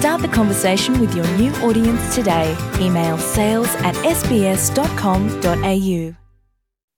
Start the conversation with your new audience today. Email sales at sbs.com.au.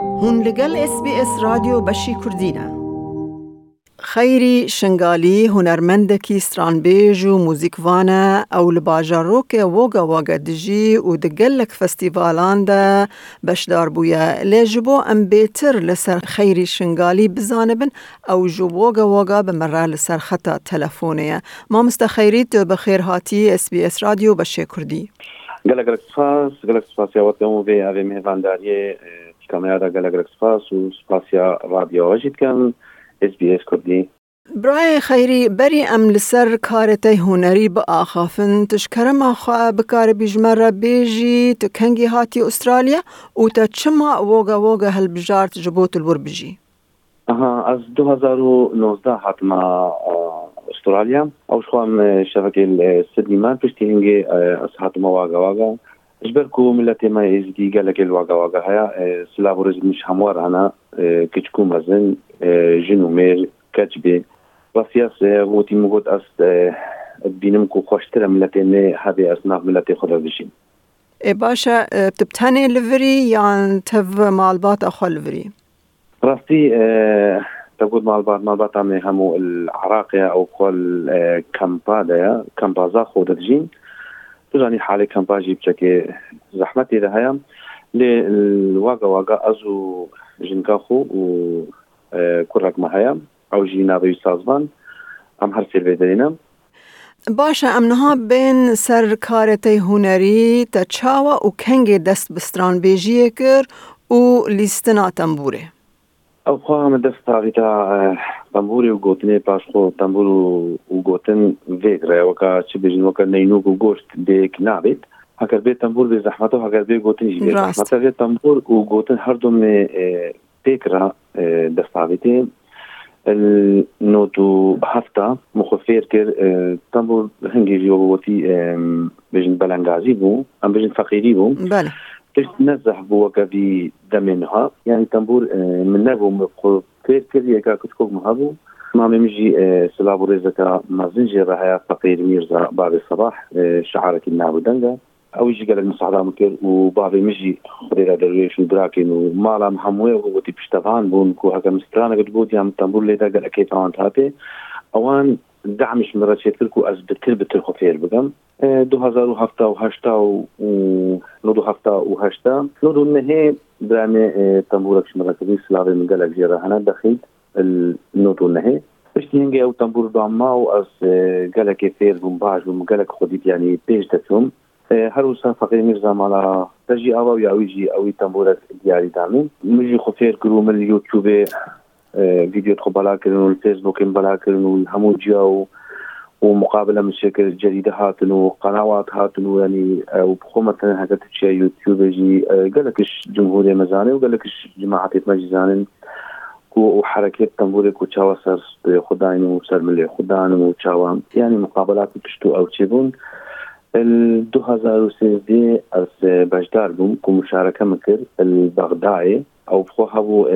هون لگل اس بی اس رادیو بشی کردینه خیری شنگالی هنرمندکی سترانبیج و موزیکوانه او لباجاروک ووگا ووگا دجی و دگلک فستیوالان ده بشدار بویا لیجبو ام بیتر لسر خیری شنگالی بزانبن او جو ووگا ووگا بمرا لسر خطا تلفونه ما مست خیری تو بخیر هاتی اس بی اس رادیو بشی کردی. گلک گلک سپاس گلک سپاس یاوت گمو به اوی مهوانداری کامێرا گەلەگرێک سپاس و سپاسیا رادیۆژیت کەم SسBS کوردی برای خیری بری ام لسر کارتی هنری با آخافن. تشکرم خواه بکار بیجمره بیجی. تو کنگی هاتی استرالیا. و تا چما ووگا ووگا هل بجارت جبوت الور بجی آها از 2019 هاتما استرالیا. او شخوام شبكة سيدني مان پشتی هنگی از هاتما واگا جبركو ملتي ما يزدي قال لك الواقع واقع هيا سلافو رزق مش هموار أنا كتكو مزن جنو مير كتبي وسياس غوتي مغوت اس بينم كو خوشتر ملتي نه هذه اصناف ملتي خدا بشين ای باشا بتبتني لفري يعني تف مالبات اخو لفري راستي تقول مالبات مالبات عمي همو العراقية أو قول كامبادا كامبازا خودت جين بزانی حالێکم باشی بچەکێ زەحمەتی لە هەیە لێ واگە واگە ئەز و ژنگاخۆ و کوڕێکمە هەیە ئەو ژی ناوەوی سازبان ئەم هەر سێ بێدەێنم باشە ئەمنها بێن سەر کارەتەی هوەری تە چاوە و کەنگێ دەست بسترانبێژیە کرد و لیستناتەم بورێ. ئەو خوا me dest pavîta tembûrê û gotinê paş xo tembûr û gotin vêgre weka çi bêjin weka neynûk û goşt dêk nabêt heker bê tembûr bê zehmet heker bê gotin jî bê tembûr û gotin her dom me pêkira dest pavîtê نۆ هەفتا مخفێر کرد تەمبۆ هەنگێژی وەتی بژین بەلەنگازی بوو ئەم بژین فەقیری بوو بله نزح بوكا في دمنها يعني تنبور من نبو كيف كيف يكا كتكوك مهابو. ما مجي سلابو رزكا ما زنجر هيا فقير ميرزا بعد الصباح شعارك النابو دنجا. أو يجي قال المساعدة مكر وبعضي مجي خديرا درويش ودراكين ومالا محموية وغوتي بشتغان بون كو هكا مسترانا قد بوت يام تنبور ليدا قال كيف عوانت هاتي أوان دعمش مرة شيتلكو از بتر بتر خفير بقم دو هزار و هفته و هشتا و نو دو هفته و هشتا. نو دو نهي برامي تنبورك شمرا كبير سلاوي من قلق جيرا هنا دخيت النوتو النهي باش نينجي أو تنبور دوما و از قلق فير بمباج ومقلق خديت يعني بيج دتهم هروسا فقير ميرزا مالا تجي أو أو يجي أو تنبورك دياري دامين مجي خفير كرو من اليوتيوب آه، فيديو بلا كنو الفيسبوك بلا كنو جاو ومقابلة من شكل جريده هاتنو قنوات هاتنو يعني آه، وبخو مثلا هكا تشي يوتيوب يجي آه، قال لك جمهورية مزاني وقال لك جماعة مجزانين وحركات تنبوري كوتشاوا سر خدان وسر ملي خدان وتشاوا يعني مقابلات تشتو أو تشيبون 2013 از بجدار بوم كمشاركه مكر البغدادي أو بخو هبو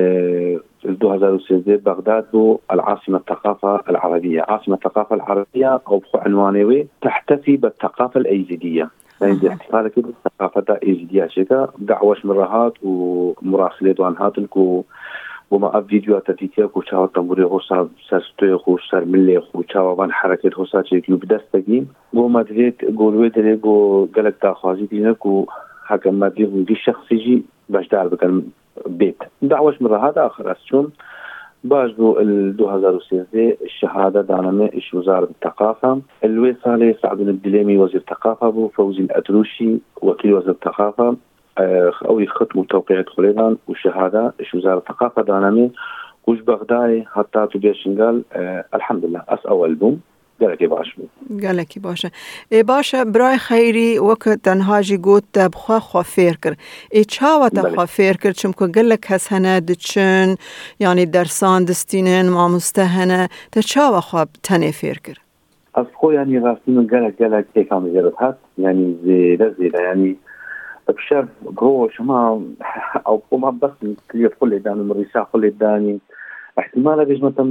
بغداد العاصمة الثقافة العربية. عاصمة الثقافة العربية أو عنواني تحتفي بالثقافة الأيزيدية. عندي احتفال كده الثقافة دا إيزيدية شكا دعوش مرهات ومراسلة دوانهات الكو وما أب فيديو تفيكيا كو تشاو تموري غوصا سرستو خو سر ملي خو تشاو بان حركه غوصا تشيكيو بدستكي. بو ما دريت گولوي دري گو گلك تا خوازي دينا دي شخصي جي باش دار بيت. دعوش مرة هذا آخر أسجون. باش ال 2013 الشهادة دانما إيش وزارة الثقافة. الوي صالح سعد الدليمي وزير الثقافة بو فوزي الأتروشي وكيل وزير الثقافة. أو يختموا توقيع خليلان وشهادة إيش وزارة الثقافة دانما وش بغداي حتى تبيشن قال الحمد لله أس أول بوم گەلێکی باش گەلێکی باشە ئێ باشە برای خەیری وەکە تەنهاژی گوت بخوا خوا فێر کرد ئێ چاوەتە خوا فێر کرد چمکە گەلە کەس هەنە دچن ینی دەرسان دستینن مامۆستە هەنە تە چاوە خوا تەنێ فێر کرد از خۆیانی ڕاستی من گەلک گەلک تێکام زێرت هات ینی زێرە زێرە ینی بشر ڕۆژما ئەو خۆما بەس کلێ خۆلێدان ڕیسا خۆلێدانی احتمالە بێژمەتەم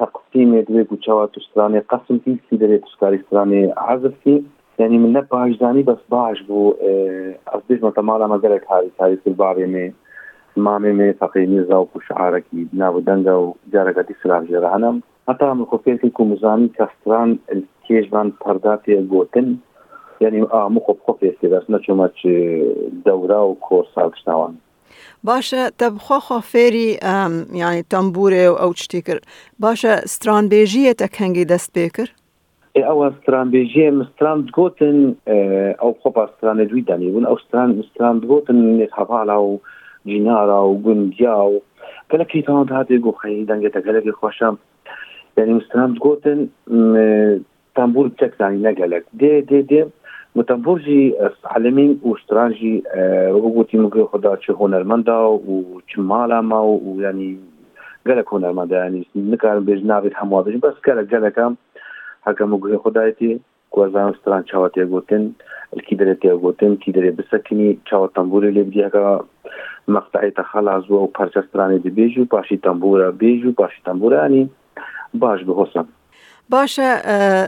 تقسيم دوی گوچوا تشترانه قسم پیسی داره تشکاری تشترانه عزف کی یعنی من نه باش زانی بس باش بو از دیش متمالا مگر کاری کاری سر باره می مامه می فقیمی زاو پشعاره کی ناو دنگ و جارگتی سراغ جرانم حتی هم خوفیر که کمزانی کستران کیش بان پرداتی گوتن یعنی آمو خوب خوفیر که دست نچومت دوره و کورسال کشنوان باشه تب خو خو فیری یعنی تنبوره و او تیکر باشه ستران بیجیه تک هنگی دست بیکر او ستران بیجیه مستران دگوتن او خوبا ستران دوی دانیون او ستران مستران دگوتن نیت حوالا و جینارا و گندیا و کلکی تان گو خیلی دنگه تکلکی خوشم یعنی مستران دگوتن تنبور تک دانی نگلک دی دی دی متنبورجی علمین او سترانجی روبوتیم گوی خدا چه هنرمنده و چه مالا ما و یعنی گلک هنرمنده یعنی نکارم بیش نابید هموا بیش بس گلک گلک هم حکم گوی خدایتی کوزان ستران چاواتی گوتن کی درې ته غوتم کی درې بسکنی چاو تنبور له دې هغه مقطعي تخلع زو او پرچسترانه دی بیجو پاشي تنبور بیجو پاشي تنبورانی باش به حسن. باشه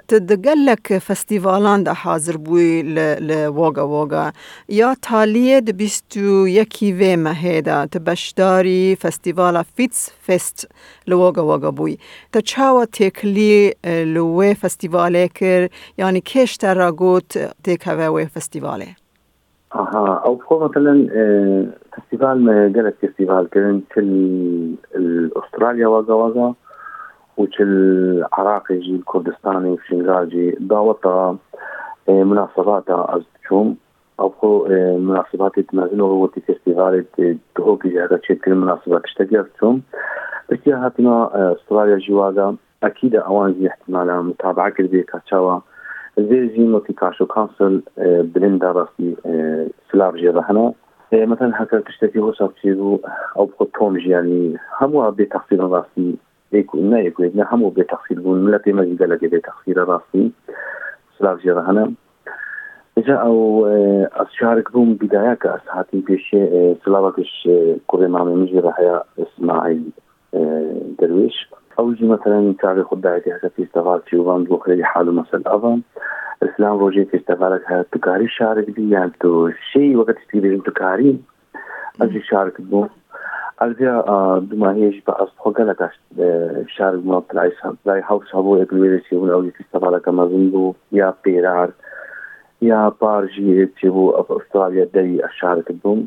تدگلک فستیوالان ده حاضر بوي لواغا واغا یا تالیه ده بیستو یکی وی مهیده تبشداري فستيفالا فیتس فست لواغا واغا بوي تا چاوا تکلی لوی فستیواله کر یعنی کش ترا گوت تکوه وی فستیواله اها او خو مثلا فستیوال ما قلت فستیوال كرن كل استرالیا واغا واغا وش العراقي جي الكردستاني في شنغاجي داوطة مناسبات أزدشوم أو مناسبات تمازنو هو تي فيستيفال تهوكي جاكا تشكل مناسبات بس هاتنا أستراليا جواغا أكيد أوان زي احتمالا متابعة كربي كاتشاوا. زي زي نوتي كاشو كانسل بلندا راسي سلاف جي رهنا مثلا هكا تشتكي هو سابتيرو أو بخو تومج يعني همو بتفصيل راسي يكون يكون همو بتخسير بون ملتي ما قال لك بتخسير راسي. سلاف جرهنا جاءوا أشارك بوم بداية كأسهاتي بيش سلاوكش كوري مامي مجي رحيا إسماعيل درويش. أو جي مثلا تاريخ الدعيتي هكا في استغالتي وبان بوخري حاله مثلا أظن الإسلام روجي في استغالك هكا تكاري شارك بي يعني تو شيء وقت تكاري. أجي شارك بوم Alvia, äh, du mal hier, ich war aus Progala, da ich habe mal gleich, gleich Hauptschabu, ich will jetzt hier, und ich ist aber da mal so, ja, Perar, یا بار جی چې وو په استرالیا د اشاره کوم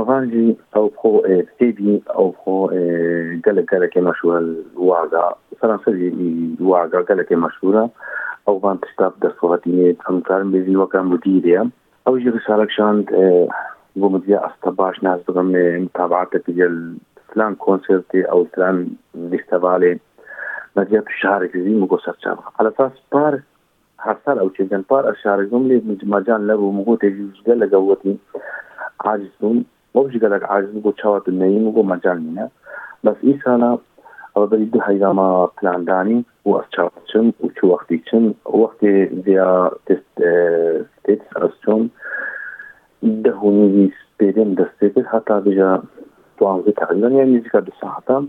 افغان جی او خو سی بي او خو ګل ګل کې مشهور واګه فرانسوي واګه ګل کې مشهوره او باندې ستاب د صورتینه همکار مې وکړم مدیر او جی رسالک شاند bu bizga asta baş nazdığımı mutabaatık gel filan konserti av filan festivali مدیت شارگزی مگو سرچان على اساس پار هر سال او چیزن پار اشارگزم لی مجان لبو مگو تجیزگا لگوتی عاجزم مبجگا لگ عاجزم گو چاوات نئی مگو مجان لینا بس ای سالا او بری دو ما پلان دانی و از چاوات چن و چو وقتی چن. وقتی دیا تست تست ستيتس أسشون دهونی سپێرێن دەستێکرد هەتا بژە دوانزە تقریبا یان نزیکا دو ساعتا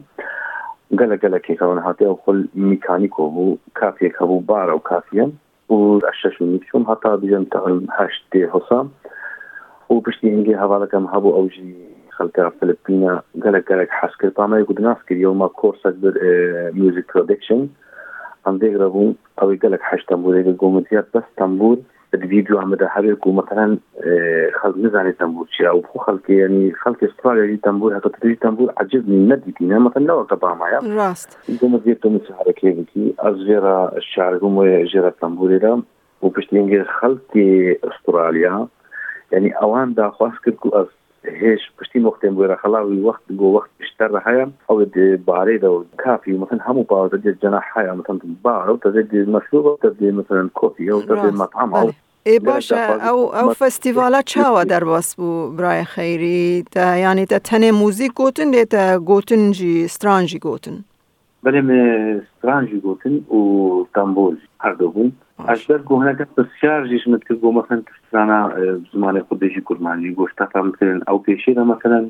گەلە گەلەکێکەوە هااتێ ئەو خۆل میکانیکۆ بوو کافێک هەبوو بارە و کافیە و شش میچوم هەتا بژم هەشت دێ هەسا و پشتی هنگی هەواڵەکەم هەبوو ئەوژی خەلکە فلپینە گەلک گەلک حسکرد پامای گوت ناسکرد یومە کۆرسەک بر میوزیک پرۆدکشن ئەم دێگرە بوو ئەوەی گەلک هەشتم بوو گومتیات بەس تەمبور ویددیوامە دە هەر و مثلەن خەڵ نزانێت تەمبور چی و خو خەڵکی ینی خەڵکی استرالی تەمبور هەکەتری تەمبور عجب نەدیتینە مەتەن لەوەکە بامایە. ڕاست. گەمەزیێتمەسیارەکێکی ئەس ژێرە شارگوم ژێرە تەمبورێرە و پشتینگە خەڵکی استرالیا ینی ئەوان داخواست کرد و ئەس هێش پشتی مختێن بێرە خەڵاوی وەخت گۆ وەخت اشتر هيا أو باريدا وكافي مثلا همو باو تجد جناح هيا مثلا بار أو تجد مشروب أو تجد مثلا كوفي أو تجد مطعم أو ای باشه أو أو فستیوالا چاوا در باس بو برای خیری تا یعنی تا تنه موزیک گوتن تا گوتن جی سترانجی گوتن بله من سترانجی گوتن و تنبول هر دو بون اشتر گو هناك بسیار جيش متكر گو مثلا تسترانا زمان خودشي كرماني گوش تفهم مثلا أو بيشيرا مثلا.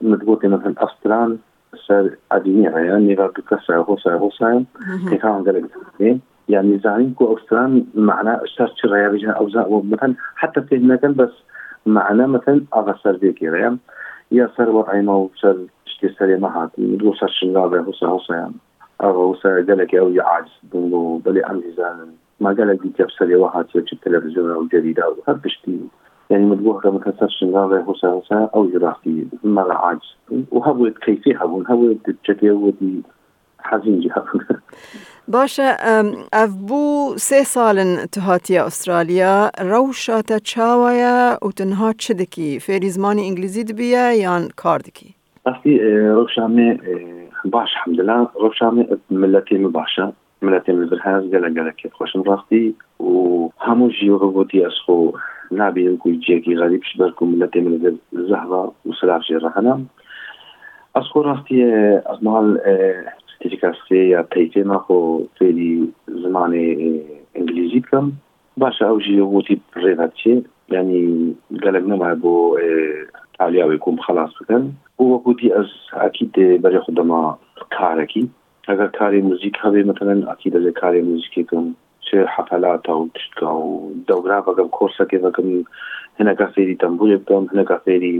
متقوتي مثلا استران سر اديني يعني غير كسر هوسا هوسا كيفان قالك يعني زعيم كو أوستران معنا شر شر بيجنا أو مثلا حتى في المكان بس معنا مثلا أغسر بيكي يعني يا سر وضعي ما سر شتي سر ما هات نقول سر شنغابة هوسا هوسا يعني أو هوسا قالك أو يعاجز بنقول بلي عندي زان ما قالك دي جاب سر وهات يوجد التلفزيون أو جريدة أو هاد بشتي يعني مدبوها مثلا سر شنغابة هوسا هوسا أو جراحتي ما عاجز. وهبوت كيفي هبون هبوت ودي حزين جي هبون باشه اف بو سه سالن تهاتیا استرالیا روشا تا چاوایا و تنها چه دکی فیری زمانی انگلیزی دبیه یان کار دکی اصلی روشامي باش الحمد لله. روشامي ملتي مباشا ملتي مبرهاز قال قال كيف خوش راستي وهمو جيو غبوتي أسخو. نابێ وکوی جێکی غەریب بەرکم لە تێ زەهرا و سلاف ڕەخەنم ئەس خۆ ڕاستیە ئەمال تێکاسێ یا پیتێ ناخۆ فێری زمانی ئەنگلیزی بکەم. باشە ئەو ژی وتی ڕێغات چێ ینی گەلک نەمای بۆ تالیاوی کۆم خلاص بکەن. و وەکوتی ئەس ئاکی دێ بەرێ خودەما کارەکی. ئەگەر کاری موزیک هەبێ مەتەن ئاکی دەزێ کاری موزیکێکم چه حفلات بله. و چکا و دورا بگم کورسا که بگم هەنەکە فێری تەمبول بکەم هەنەکە فێری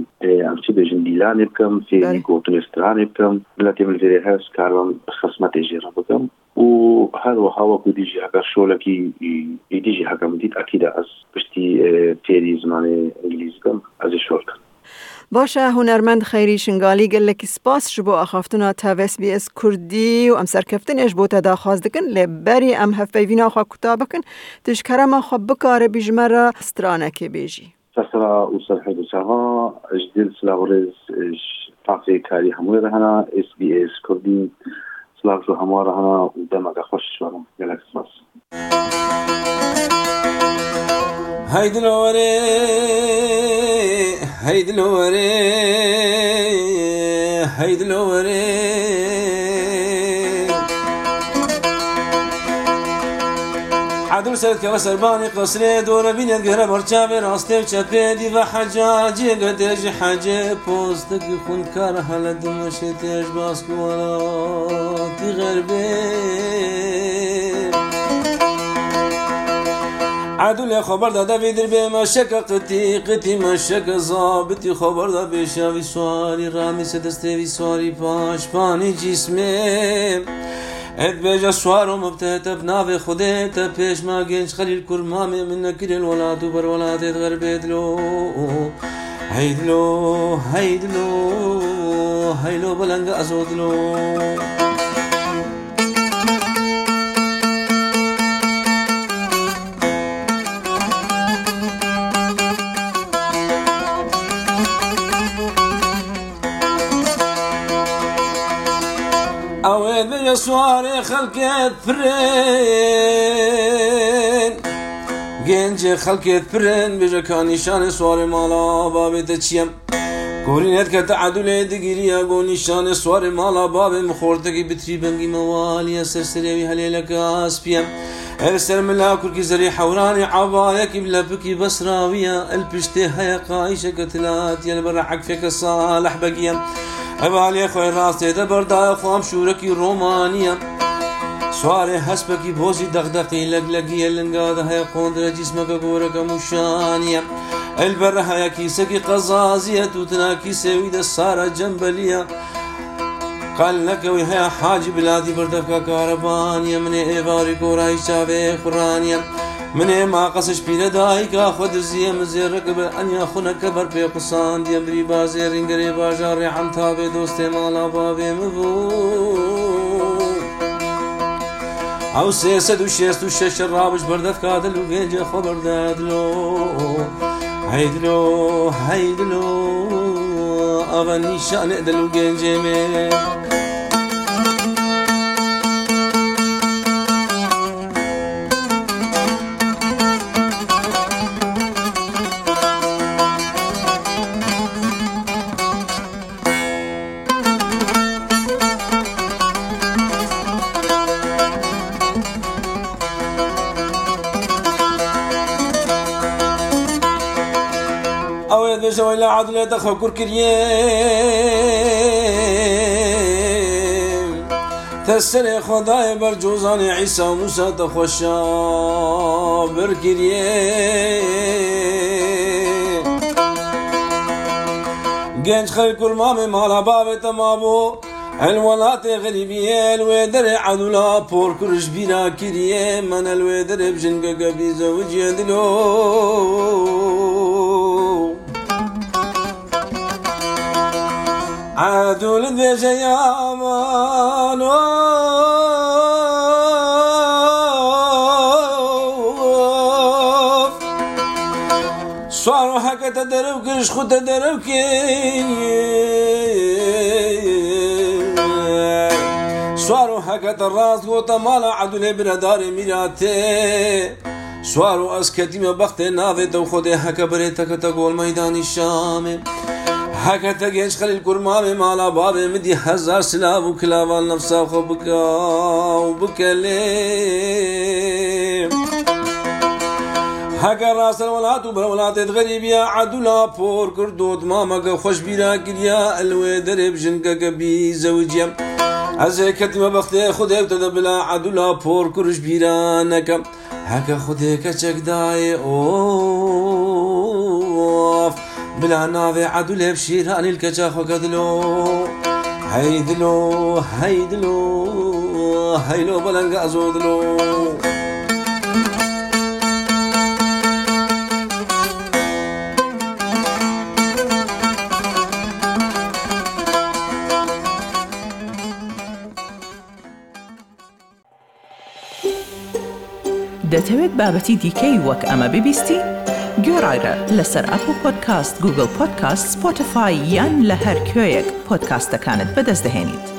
ئەمچی بێژن دیلانێ بکەم فێری گۆتونێسترانێ بکەم لە تێمل فێری هەست کارم خسمەتی ژێرە بکەم و هەروەها وەکو دیژی هەکە شۆلەکی دیژی هەکەم دیت ئەکیدا ئەس پشتی فێری زمانی ئەنگلیز بکەم ئەزی باشه هنرمند خیری شنگالی گل که سپاس شبو اخافتنا تا ویس بی اس کردی و ام سرکفتنش بوتا دا خواست دکن لبری ام هفیوینا خواه کتاب کن تشکره ما خواه بکاره بیجمره سترانه که بیجی تسرا و سرحد سها اجدل سلاورز اش پاقی کاری هموی رهنا اس بی اس کردی سلاو شو هموی رهنا و دمگه خوش شوارم گل که سپاس. هيد الوري هيد الوري عدل سرد که سربانی قصری دور بینید گره برچاوی راسته و چپه دی و حجاجی گدج حجه پوست کی خون کار حال دمشه عدل خبر داده بیدر به مشک قطی قطی مشک زابطی خبر داده بشاوی سواری رامی سدسته وی سواری پاش پانی جسمه. اد بيجا سوار ومبتهت بنافي خديت بيش ما جنش خليل كرمامي من كل الولاد وبر ولاد غربيت له هيدلو هيدلو هيلو بلنگ ازودلو. سواري خلقت فرين گنج خلقت فرين بيجا كان نشان سواري مالا بابي تچيم گورینت که تعدل دگیریا گو نشان سوار مالا باب مخورتگی بتری بنگی موالیا سرسریوی هلیلک آسپیم. السر ملاكر كي زري حوراني عبايك بلبكي بسراوية البشتي هيا قايشة قتلات يلبر حق فيك صالح ئەوالێ خۆی ڕاستێدە بەردایە خام شوورەکی ڕۆمانە سوارێ هەسپەکی بۆزی دەغدەقی لەگ لەگیە لنگادە هەیە قۆندرە جیسمەکە گۆرەکە موشانە ئەلبەرە هەیە کیسەکی قەزازیە تووتناکی سێویدە سارە جەمبەلیە. قەلەکەوی هەیە حاجی بلادی بردەکە کارەبانە منێ ئێواری گۆڕایی چاوێ خوڕانە منێ ماقەسش پیرە دایکا خۆ دزیە مزێڕەکە بە ئەنیا خونەکە بەر پێ قوسان دیەمری بازێ ڕنگەرێ باژار ڕێحم تا بێ دۆستێ ماڵا باێ مبوو ئەو سێسە و شێست و شەش ڕابش بەردەت کادل و گێنجە خۆ بەردەدلۆ هەیدلۆ هەیدلۆ ئەوە نیشانێ دەل و گەنجێ مێ. ویلا عدل تخکر کریم تسر خدای بر جوزان عیسی موسی تخوشا بر کریم گنج خیل کرمام مالا باب تمامو. الولات غريبية الويدر عدولا بور كرش بيرا كريه من الويدر بجنقا قبي زوج عدول ذي يا مانو صاروا حكا تدرب كرش خود تدرب سوارو حكت الراس قوتا مالا عدول برادار ميراتي سوارو از كتيم بخت ناظي تو خود حكا بريتا كتقول ميدان الشام. حكا تجيش خليل كرمام مالا باب مدي هزار سلاف وكلاف النفسا وخبكا وبكلي حكا راس الولاد وبرولاد غريب يا عدولا بور كردود ماما خوش بيرا كريا الوي درب جنكا كبي زوجيا از کتیم بخت خود تو بلا عدولا پور کرش بیرانکم هک خود کچک دای اوف بلا ناوی عدول بشیران الکچا خو کدلو هیدلو هیدلو هیلو بلنگ أزودلو دەتەوێت بابەتی دیکەی وەک ئەمە ببیستی؟ گۆڕایرە لەسەر ئەپ و پۆدکاست گوگل پۆدکاست سپۆتفاای یان لە هەر کوێیەک پۆدکاستەکانت بەدەستدەێنیت.